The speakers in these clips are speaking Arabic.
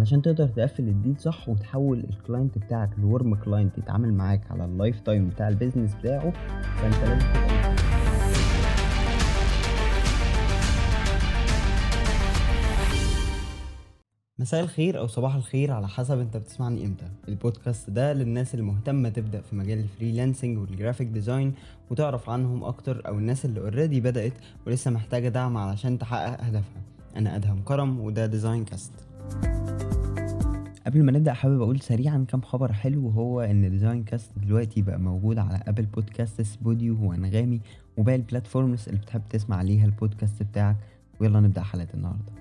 علشان تقدر تقفل ال deal صح وتحول ال client بتاعك ل warm client يتعامل معاك على ال lifetime بتاع ال business بتاعه فانت لازم تبقى مساء الخير أو صباح الخير على حسب أنت بتسمعني إمتى. البودكاست ده للناس اللي مهتمه تبدأ في مجال ال freelancing وال graphic design وتعرف عنهم أكتر أو الناس اللي already بدأت ولسه محتاجة دعم علشان تحقق هدفها أنا أدهم كرم وده Design Cast قبل ما نبدأ حابب أقول سريعا كام خبر حلو وهو إن Design Cast دلوقتي بقى موجود على Apple Podcasts Spotify وأنغامي وباقي ال platforms اللي بتحب تسمع عليها البودكاست بتاعك. ويلا نبدأ حلقة النهارده.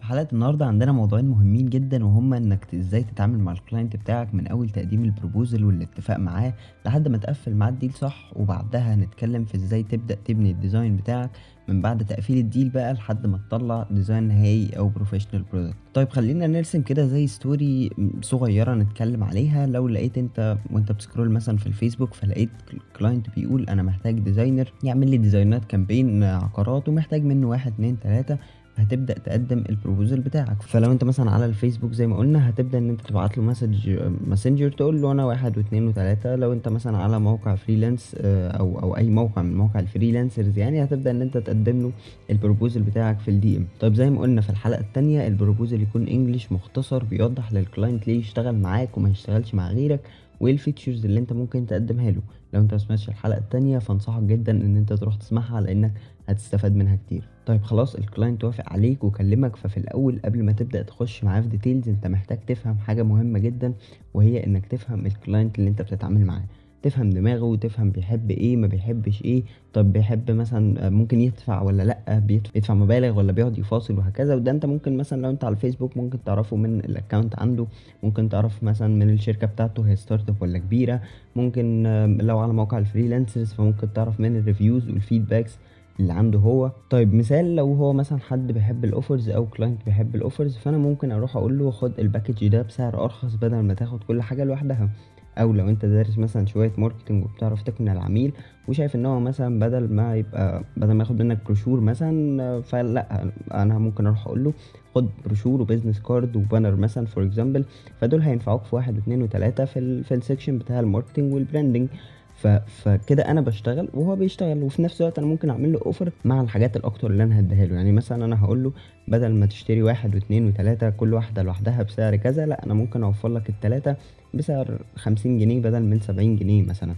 في حلقة النهارده عندنا موضوعين مهمين جدا وهما إنك إزاي تتعامل مع ال client بتاعك من أول تقديم ال proposal والاتفاق معاه لحد ما تقفل معاه ال deal صح وبعدها هنتكلم في إزاي تبدأ تبني ال design بتاعك. من بعد تقفيل ال deal بقى لحد ما تطلع design نهائي أو professional product طيب خلينا نرسم كده زي story صغيرة نتكلم عليها. لو لقيت انت وانت بت scroll مثلا في الفيسبوك فلقيت client بيقول أنا محتاج designer يعمل لي design ات campaign عقارات ومحتاج منه واحد اتنين تلاتة هتبدأ تقدم ال proposal بتاعك. فلو انت مثلا على الفيسبوك زي ما قلنا هتبدأ ان انت تبعت له message ماسنجر تقول له أنا واحد واثنين وثلاثة. لو انت مثلا على موقع freelance أو أو أي موقع من مواقع ال freelancers يعني هتبدأ ان انت تقدم له ال proposal بتاعك في ال DM طيب زي ما قلنا في الحلقة الثانية ال proposal يكون English مختصر بيوضح لل client ليه يشتغل معاك وما يشتغلش مع غيرك وايه ال features اللي انت ممكن تقدمها له. لو انت مسمعتش الحلقة التانية فأنصحك جدا ان انت تروح تسمعها لأنك هتستفاد منها كتير. طيب خلاص ال client وافق عليك وكلمك ففي الأول قبل ما تبدأ تخش معاه في details أنت محتاج تفهم حاجة مهمة جدا وهي إنك تفهم ال client اللي أنت بتتعامل معاه. تفهم دماغه وتفهم بيحب إيه ما بيحبش إيه طب بيحب مثلا ممكن يدفع ولا لأ بيدفع مبالغ ولا بيقعد يفاصل وهكذا. وده أنت ممكن مثلا لو أنت على الفيسبوك ممكن تعرفه من ال account عنده ممكن تعرف مثلا من الشركة بتاعته هي startup ولا كبيرة. ممكن لو على موقع ال freelancers فممكن تعرف من ال reviews وال feedbacks اللي عنده هو. طيب مثال لو هو مثلا حد بيحب ال offers أو client بيحب ال offers فأنا ممكن أروح أقول له خد ال package ده بسعر أرخص بدل ما تاخد كل حاجة لوحدها. أو لو أنت دارس مثلا شوية marketing وبتعرف تقنع العميل وشايف إن هو مثلا بدل ما يبقى بدل ما ياخد منك بروشور مثلا فلا أنا ممكن أروح أقول له خد brochure و business card و banner مثلا for example فدول هينفعوك في واحد واثنين وثلاثة في ال في ال section بتاع ال marketing وال branding فكده أنا بشتغل وهو بيشتغل وفي نفس الوقت أنا ممكن اعمل له offer مع الحاجات الاكتر اللي أنا هديها له. يعني مثلا أنا هقول له بدل ما تشتري واحد واثنين وثلاثه كل واحدة لوحدها بسعر كذا لا أنا ممكن offer لك الثلاثه بسعر خمسين جنيه بدل من سبعين جنيه مثلا.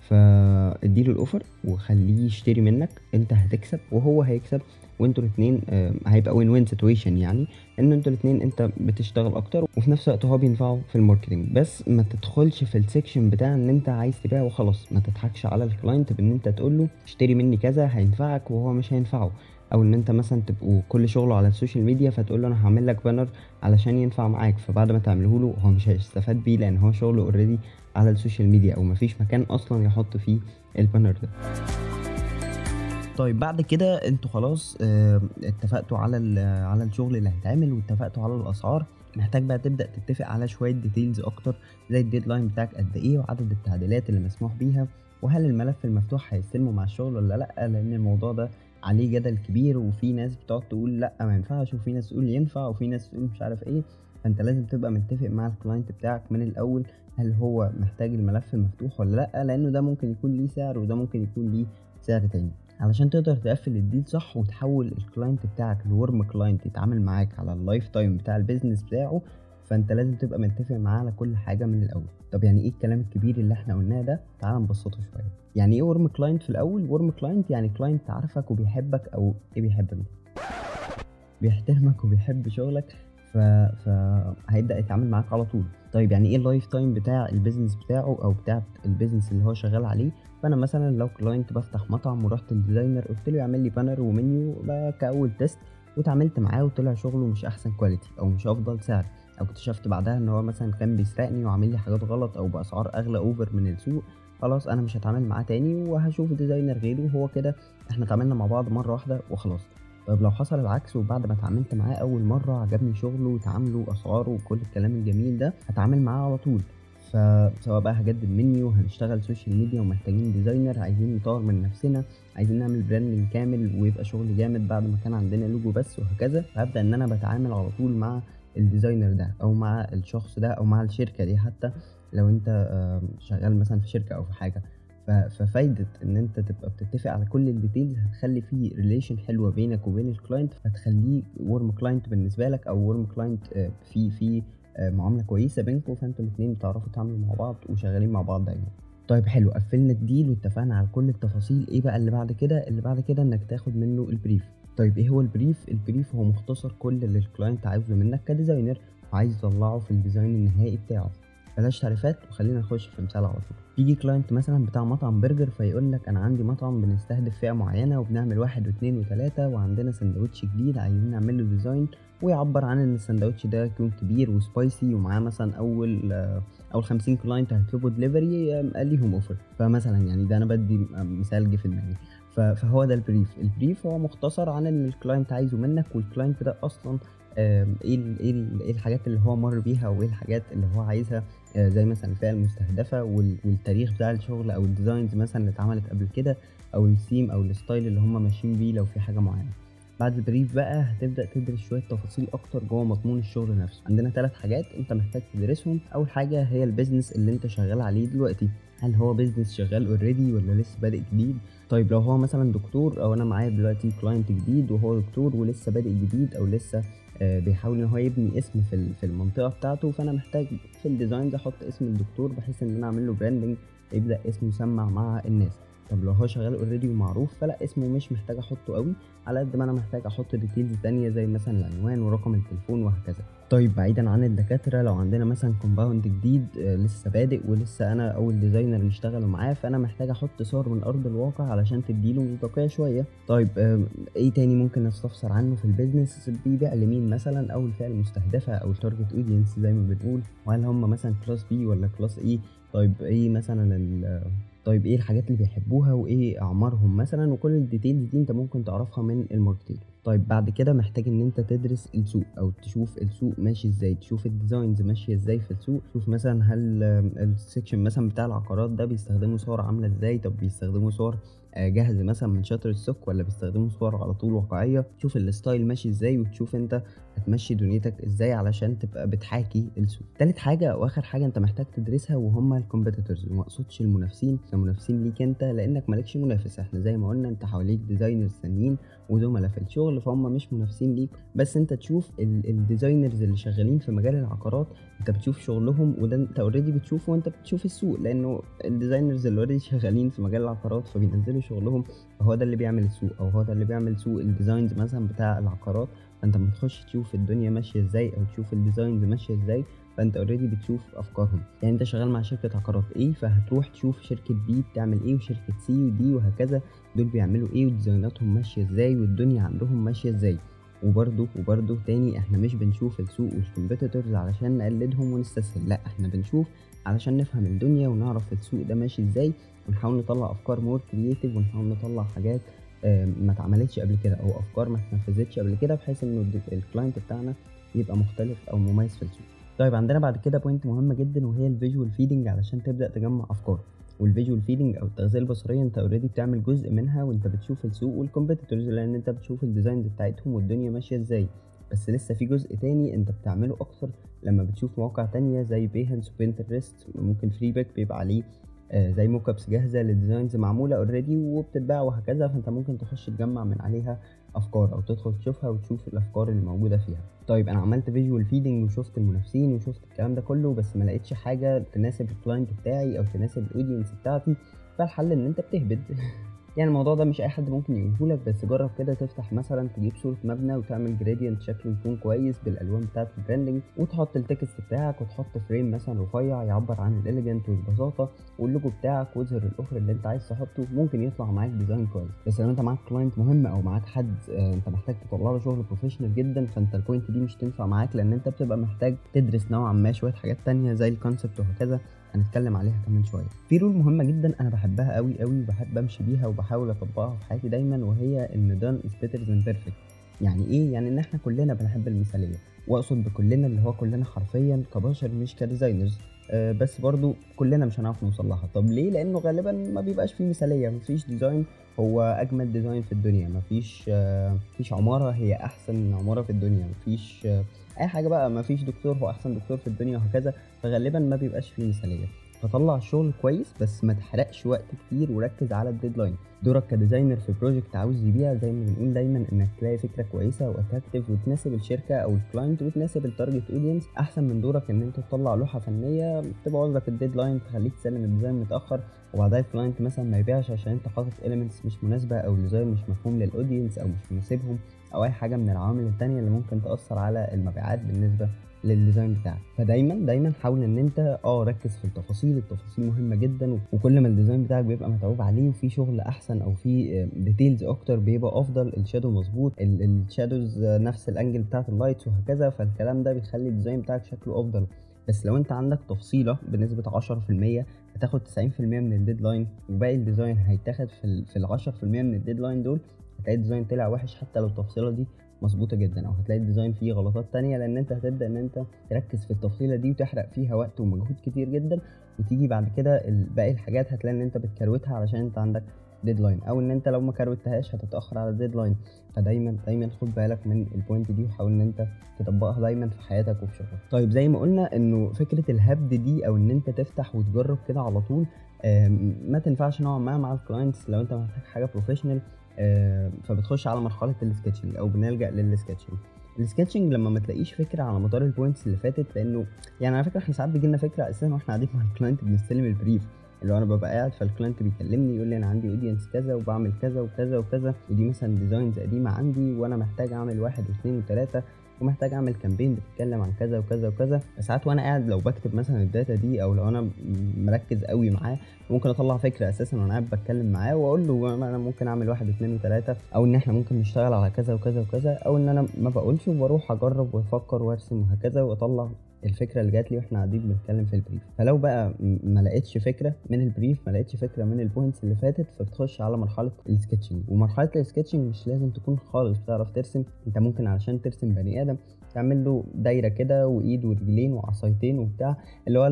فاديله ال offer وخليه يشتري منك انت هتكسب وهو هيكسب. وانتوا الاثنين هيبقى win-win situation يعني ان أنتوا الاثنين انت بتشتغل أكتر وفي نفس الوقت هو بينفعه في ال marketing بس ما تدخلش في ال section بتاع إن انت عايز تبيع وخلاص ما تضحكش على ال client بإن انت تقول له اشتري مني كذا هينفعك وهو مش هينفعه. أو إن انت مثلا تبقوا كل شغله على ال social media فتقول له أنا هعمل لك banner علشان ينفع معاك. فبعد ما تعمله له هو مش هيستفاد بيه لأن هو شغله already على ال social media أو مفيش مكان أصلا يحط فيه ال banner ده. طيب بعد كده أنتوا خلاص آه اتفقتوا على على الشغل اللي هيتعمل واتفقتوا على الأسعار. محتاج بقى تبدأ تتفق على شوية details أكتر زي ال deadline بتاعك قد إيه وعدد التعديلات اللي مسموح بيها وهل الملف المفتوح هيستلمه مع الشغل ولا لأ؟ لأن الموضوع ده عليه جدل كبير وفي ناس بتقعد تقول لأ ما ينفعش وفي ناس تقول ينفع وفي ناس تقول مش عارف إيه. فأنت لازم تبقى متفق مع ال client بتاعك من الأول هل هو محتاج الملف المفتوح ولا لأ؟ لأنه ده ممكن يكون ليه سعر وده ممكن يكون ليه سعر تاني. علشان تقدر تقفل ال deal صح وتحول ال client بتاعك ل warm client يتعامل معاك على ال lifetime بتاع ال business بتاعه فانت لازم تبقى متفق معاه على كل حاجة من الأول. طب يعني إيه الكلام الكبير اللي إحنا قلناه ده؟ تعال نبسطه شوية. يعني إيه warm client في الأول؟ warm client يعني client عارفك وبيحبك أو إيه بيحبك بيحترمك وبيحب شغلك ف... فهيبدا يتعامل معاك على طول. طيب يعني إيه ال lifetime بتاع ال business بتاعه أو بتاع ال business اللي هو شغال عليه؟ فانا مثلا لو client بفتح مطعم ورحت لل designer قلت له يعمل لي banner و menu كأول test واتعاملت معاه وطلع شغله مش أحسن quality أو مش أفضل سعر. أو اكتشفت بعدها إن هو مثلا كان بيسرقني وعامل لي حاجات غلط أو بأسعار أغلى over من السوق خلاص أنا مش هتعامل معاه تاني وهشوف designer غيره وهو كده. إحنا اتعاملنا مع بعض مرة واحدة وخلاص. طيب لو حصل العكس وبعد ما اتعاملت معاه أول مرة عجبني شغله وتعامله اسعاره وكل الكلام الجميل ده هتعامل معاه على طول. فسواء بقى هجدد منيو هنشتغل social media ومحتاجين designer عايزين نطور من نفسنا عايزين نعمل branding كامل ويبقى شغل جامد بعد ما كان عندنا لوجو بس وهكذا هبدا إن أنا بتعامل على طول مع ال designer ده أو مع الشخص ده أو مع الشركة دي حتى لو آمم، شغال مثلًا في شركة أو في حاجة، ف ففايدة إن أنت تبقى بتتفق على كل الdetails هتخلّي في relation حلوة بينك وبين الclient فتخلّيه warm client بالنسبة لك أو warm client آآ في في آآ معاملة كويسة بينكم، فأنتم الاتنين بتعرفوا تتعاملوا مع بعض وشغالين مع بعض دايمًا. طيب حلو قفّلنا الdeal واتفقنا على كل التفاصيل، إيه بقى اللي بعد كده؟ اللي بعد كده إنك تاخد منه الbrief. طيب إيه هو الbrief؟ الbrief هو مختصر كل اللي الclient عاوزه منك كdesigner وعايز يطلّعه في الdesign النهائي بتاعه. بلاش تعريفات وخلّينا نخش في مثال على طول. ييجي client مثلًا بتاع مطعم برجر فيقول لك أنا عندي مطعم بنستهدف فئة معينة وبنعمل 1 و2 و3 وعندنا ساندوتش جديد عايزين نعمل له design ويعبّر عن إن الساندوتش ده يكون كبير وspicy ومعاه مثلًا أول أول 50 client هيطلبوا delivery ليهم offer. فمثلًا يعني ده أنا بادّي م مثال جه في دماغي. فهو ده الbrief. الbrief هو مختصر عن اللي الclient عايزه منك والclient ده أصلًا آمم إيه إيه الحاجات اللي هو مَر بيها وإيه الحاجات اللي هو عايزها زي مثلًا الفئة المستهدفة وال والتاريخ بتاع الشغل أو الdesigns مثلًا اللي اتعملت قبل كده أو الtheme أو الstyle اللي هم ماشيين بيه لو في حاجة معينة. بعد الbrief بقى هتبدأ تدرس شوية تفاصيل أكتر جوّه مضمون الشغل نفسه. عندنا 3 حاجات أنت محتاج تدرسهم، أول حاجة هي الbusiness اللي أنت شغال عليه دلوقتي، هل هو business شغال already والّا لسه بادئ جديد؟ طيب لو هو مثلًا دكتور أو أنا معايا دلوقتي client جديد وهو دكتور ولسه بادئ جديد أو لسه بيحاول إن هو يبني اسم في في المنطقة بتاعته، فأنا محتاج في الdesigns أحط اسم الدكتور بحيث إن أنا أعمل له branding يبدأ اسمه يسمّع مع الناس. طب لو هو شغال already ومعروف فلأ اسمه مش محتاج أحطه أوي، على قد ما أنا محتاج أحط details تانية زي مثلًا العنوان ورقم التليفون وهكذا. طيب بعيدًا عن الدكاترة لو عندنا مثلًا compound جديد آآ لسه بادئ ولسه أنا أول designer يشتغلوا معاه، فأنا محتاج أحط صور من أرض الواقع علشان تدّي له مصداقية شوية. طيب آمم إيه تاني ممكن نستفسر عنه في الbusiness بيبيع لمين مثلًا أو الفئة المستهدفة أو الtarget audience زي ما بنقول، وهل هم مثلًا class B والّا class A؟ طيب إيه مثلًا طيب إيه الحاجات اللي بيحبوها وإيه أعمارهم مثلًا وكل الdetails دي أنت ممكن تعرفها من الmarketing. طيب بعد كده محتاج إن أنت تدرس السوق أو تشوف السوق ماشي إزاي، تشوف الdesigns ماشية إزاي في السوق، تشوف مثلًا هل الsection مثلًا بتاع العقارات ده بيستخدموا صور عاملة إزاي، طب بيستخدموا صور آآ جاهزة مثلًا من Shutterstock والّا بيستخدموا صور على طول واقعية، تشوف الstyle ماشي إزاي وتشوف أنت هتمشّي دنيتك إزاي علشان تبقى بتحاكي السوق. تالت حاجة أو آخر حاجة أنت محتاج تدرسها وهم الcompetitors وما أقصدش المنافسين. كمنافسين ليك أنت لإنك ما لكش منافس، إحنا زي ما قُلنا أنت حواليك designers تانيين وزملا في الشغل فهم مش منافسين ليك، بس أنت تشوف ال الdesigners اللي شغالين في مجال العقارات أنت بتشوف شغلهم وده أنت already بتشوفه وأنت بتشوف السوق، لإنه الdesigners اللي already شغالين في مجال العقارات فبينزّلوا شغلهم، فهو ده اللي بيعمل السوق أو هو ده اللي بيعمل سوق الdesigns مثلًا بتاع العقارات، فأنت أمّا تخش تشوف الدنيا ماشية إزاي أو تشوف الdesigns ماشية إزاي، فأنت already بتشوف أفكارهم. يعني أنت شغال مع شركة عقارات A فهتروح تشوف شركة B بتعمل إيه وشركة C وD وهكذا، دول بيعملوا إيه وديزايناتهم ماشية إزاي والدنيا عندهم ماشية إزاي. وبرضه وبرضه تاني إحنا مش بنشوف السوق والcompetitors علشان نقلدهم ونستسهل، لأ إحنا بنشوف علشان نفهم الدنيا ونعرف السوق ده ماشي إزاي ونحاول نطلّع أفكار more creative ونحاول نطلّع حاجات ما اتعملتش قبل كده أو أفكار ما اتنفذتش قبل كده بحيث الد الclient بتاعنا يبقى مختلف أو مميز في السوق. طيب عندنا بعد كده point مهمة جدًا وهي الvisual feeding علشان تبدأ تجمّع أفكار، والvisual feeding أو التغذية البصرية أنت already بتعمل جزء منها وأنت بتشوف السوق والcompetitors لإن أنت بتشوف الdesigns بتاعتهم والدنيا ماشية إزاي، بس لسه في جزء تاني أنت بتعمله أكتر لمّا بتشوف مواقع تانية زي behance وpinterest ممكن freepik بيبقى عليه آآ زي mockups جاهزة لdesigns معمولة already وبتتباع وهكذا، فأنت ممكن تخش تجمّع من عليها أفكار أو تدخل تشوفها وتشوف الأفكار اللي موجودة فيها. طيب أنا عملت visual feeding وشُفت المنافسين وشُفت الكلام ده كله بس ما لقيتش حاجة تناسب الclient بتاعي أو تناسب الaudience بتاعتي، فالحل إن أنت بتهبد. يعني الموضوع ده مش أي حد ممكن يقوله لك بس جرّب كده تفتح مثلًا تجيب صورة مبنى وتعمل gradient شكله يكون كويس بالألوان بتاعة الbranding وتحط الtext بتاعك وتحط frame مثلًا رفيّع يعبّر عن الelegant والبساطة وال logo بتاعك واظهر ال offer اللي أنت عايز تحطه، ممكن يطلع معاك design كويس. بس لو أنت معاك client مهم أو معاك حد آآ أنت محتاج تطلّع له شغل professional جدًا، فأنت ال point دي مش هتنفع معاك لإن أنت بتبقى محتاج تدرس نوعًا ما شوية حاجات تانية زي ال concept وهكذا، هنتكلم عليها كمان شوية. في rule مهمة جدًا أنا باحبها أوي، أوي وباحب أمشي بيها وباحاول أطبّقها في حياتي دايمًا وهي إن done is better than perfect. يعني إيه؟ يعني إن إحنا كلنا بنحب المثالية، وأقصد بكلنا اللي هو كلنا حرفيًا كبشر مش آه، بس برضو كلنا مش هنعرف نوصل لها. طب ليه؟ لأنه غالبا ما بيبقاش فيه مثالية مفيش design هو أجمل design في الدنيا. مفيش آه، مفيش عمارة هي أحسن عمارة في الدنيا. مفيش آه، أي حاجة بقى مفيش دكتور هو أحسن دكتور في الدنيا وهكذا. فغالبا ما بيبقاش فيه مثالية. فطلع الشغل كويس بس ما تحرقش وقت كتير وركز على ال deadline دورك ك designer في project عاوز يبيع زي ما بنقول دايما إنك تلاقي فكرة كويسة و attractive وتناسب الشركة أو ال client وتناسب ال target audience أحسن من دورك إن أنت تطلع لوحة فنية تبوظ لك ال deadline تخليك تسلم ال design متأخر وبعدها ال client مثلا ما يبيعش عشان أنت حاطط elements مش مناسبة أو ال design مش مفهوم لل audience أو مش مناسبهم أو أي حاجة من العوامل التانية اللي ممكن تأثر على المبيعات بالنسبة لل design بتاعك. فدايما دايما حاول إن أنت آه ركز في التفاصيل. التفاصيل مهمة جدا وكل ما ال design بتاعك بيبقى متعوب عليه وفي شغل أحسن أو في details أكتر بيبقى أفضل. ال shadow مظبوط ال shadows نفس ال angle بتاعت ال lights وهكذا. فالكلام ده بيخلي ال design بتاعك شكله أفضل. بس لو أنت عندك تفصيلة بنسبة 10% هتاخد 90% من ال deadline وباقي ال design هيتاخد في ال في ال 10% من ال deadline دول. هتلاقي ال design طلع وحش حتى لو التفصيلة دي مظبوطة جدا أو هتلاقي ال design فيه غلطات تانية لأن أنت هتبدأ إن أنت تركز في التفصيلة دي وتحرق فيها وقت ومجهود كتير جدا وتيجي بعد كده باقي الحاجات هتلاقي إن أنت بتكروتها علشان أنت عندك deadline أو إن أنت لو ما كروتهاش هتتأخر على ال deadline فدايما دايما خد بالك من ال point دي وحاول إن أنت تطبقها دايما في حياتك وفي شغلك. طيب زي ما قلنا إنه فكرة الهبد دي أو إن أنت تفتح وتجرب كده على طول ما تنفعش نوعا ما مع ال clients لو أنت محتاج حاجة professional فبتخش على مرحلة ال sketching أو بنلجأ لل sketching ال sketching لما ما تلاقيش فكرة على مدار ال points اللي فاتت لأنه يعني على فكرة إحنا ساعات بيجي لنا فكرة أساسا وإحنا قاعدين مع ال client بنستلم ال brief اللي هو أنا ببقى قاعد فال client بيكلمني يقول لي أنا عندي audience كذا وبعمل كذا وكذا وكذا ودي مثلا designs قديمة عندي وأنا محتاج أعمل واحد واثنين وثلاثه ومحتاج أعمل campaign بتتكلم عن كذا وكذا وكذا ساعات وأنا قاعد لو بكتب مثلا ال data دي أو لو أنا مركز قوي معاه ممكن أطلع فكرة أساسا وأنا قاعد بتكلم معاه وأقول له أنا ممكن أعمل واحد واثنين وثلاثه أو إن إحنا ممكن نشتغل على كذا وكذا وكذا أو إن أنا ما بقولش وبروح أجرب وأفكر وأرسم وهكذا وأطلع الفكرة اللي جات لي وإحنا قاعدين بنتكلم في ال brief فلو بقى ما لقيتش فكرة من ال brief ما لقيتش فكرة من ال points اللي فاتت فبتخش على مرحلة ال sketching ومرحلة ال sketching مش لازم تكون خالص بتعرف ترسم. انت ممكن علشان ترسم بني آدم تعمل له دايرة كده وإيد ورجلين وعصايتين وبتاع اللي هو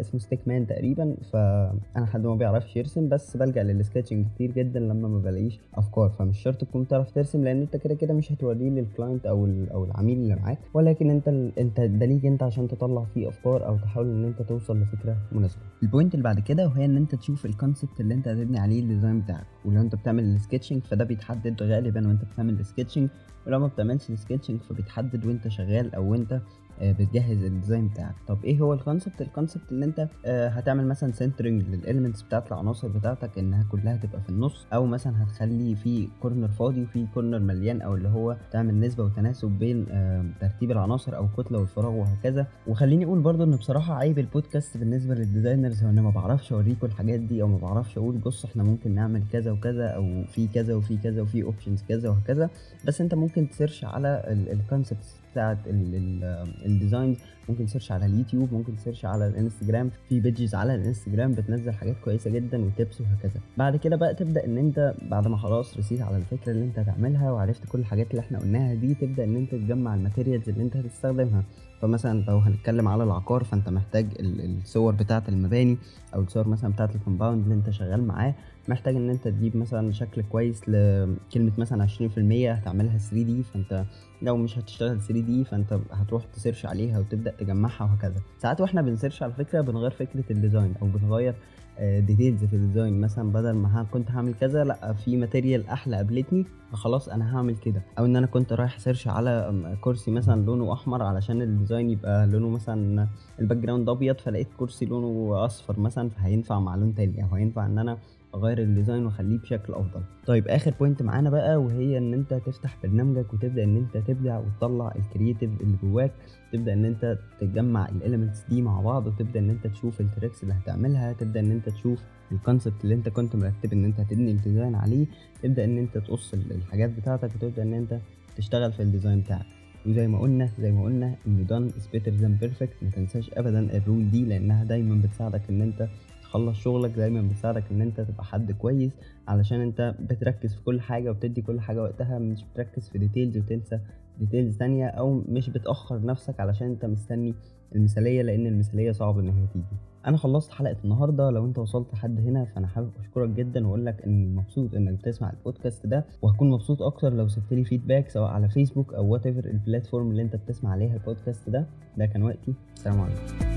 اسمه stick man تقريبا. فأنا حد ما بيعرفش يرسم بس بلجأ لل sketching كتير جدا لما ما بلاقيش أفكار. فمش شرط تكون بتعرف ترسم لأن أنت كده كده مش هتوريه لل client أو أو العميل اللي معاك. ولكن أنت أنت ده ليك أنت عشان تطلع فيه أفكار أو تحاول إن أنت توصل لفكرة مناسبة. ال point اللي بعد كده وهي إن أنت تشوف ال concept اللي أنت هتبني عليه ال design بتاعك. ولو أنت بتعمل ال sketching فده بيتحدد غالبا وأنت بتعمل ال sketching ولو ما بتعملش ال sketching فبيتحدد وأنت شغال أو وانت بتجهز ال design بتاعك. طب إيه هو ال concept ال concept ان انت هتعمل مثلا centering لل elements بتاعت العناصر بتاعتك انها كلها تبقى في النص أو مثلا هتخلي في corner فاضي وفي corner مليان أو اللي هو تعمل نسبة وتناسب بين ترتيب العناصر أو الكتله والفراغ وهكذا. وخليني أقول برضو ان بصراحة عيب البودكاست بالنسبة لل designers هو أنا ما بعرفش اوريكم الحاجات دي أو ما بعرفش أقول بص إحنا ممكن نعمل كذا وكذا أو في كذا وفي كذا وفي options كذا وهكذا. بس انت ممكن ت search على ال concepts بتاعت ال designs ممكن ت search على اليوتيوب ممكن ت search على الانستجرام. في pages على الانستجرام بتنزل حاجات كويسة جدا و tips وهكذا. بعد كده بقى تبدأ إن أنت بعد ما خلاص رسيت على الفكرة اللي أنت هتعملها وعرفت كل الحاجات اللي إحنا قلناها دي تبدأ إن أنت تجمع ال materials اللي أنت هتستخدمها. فمثلا لو هنتكلم على العقار فأنت محتاج الصور بتاعة المباني أو الصور مثلا بتاعة ال compound اللي أنت شغال معاه. محتاج إن أنت تجيب مثلا شكل كويس لكلمه مثلا 20% هتعملها 3D فأنت لو مش هتشتغل 3D فأنت هتروح ت search عليها وتبدأ تجمعها وهكذا. ساعات وإحنا بن search على فكرة بنغير فكرة ال design أو بنغير details في ال design مثلا بدل ما كنت هعمل كذا لأ في material أحلى قابلتني فخلاص أنا هعمل كده. أو إن أنا كنت رايح search على كرسي مثلا لونه أحمر علشان ال design يبقى لونه مثلا ال background أبيض فلقيت كرسي لونه أصفر مثلا فهينفع مع لون تاني أو هينفع إن أنا اغير ال design واخليه بشكل أفضل. طيب آخر point معانا بقى وهي إن أنت تفتح برنامجك وتبدأ إن أنت تبدع وتطلع ال creative اللي جواك. تبدأ إن أنت تجمع ال elements دي مع بعض وتبدأ إن أنت تشوف ال tricks اللي هتعملها. تبدأ إن أنت تشوف ال concept اللي أنت كنت مرتب إن أنت هتبني ال design عليه. تبدأ إن أنت تقص الحاجات بتاعتك وتبدأ إن أنت تشتغل في ال design بتاعك. وزي ما قلنا زي ما قلنا إن done is better than perfect. ما تنساش ابدا ال rule دي لأنها دايما بتساعدك إن أنت تخلص شغلك دايما بتساعدك إن أنت تبقى حد كويس علشان أنت بتركز في كل حاجة وبتدي كل حاجة وقتها مش بتركز في details وتنسى details تانية أو مش بتأخر نفسك علشان أنت مستني المثالية لأن المثالية صعب إن هي تيجي. أنا خلصت حلقة النهاردة لو أنت وصلت لحد هنا فأنا حابب أشكرك جدا وأقول لك إني مبسوط إنك بتسمع البودكاست ده وهكون مبسوط أكتر لو سبت لي feedback سواء على فيسبوك أو whatever ال platform اللي أنت بتسمع عليها البودكاست ده. ده كان وقتي. السلام عليكم.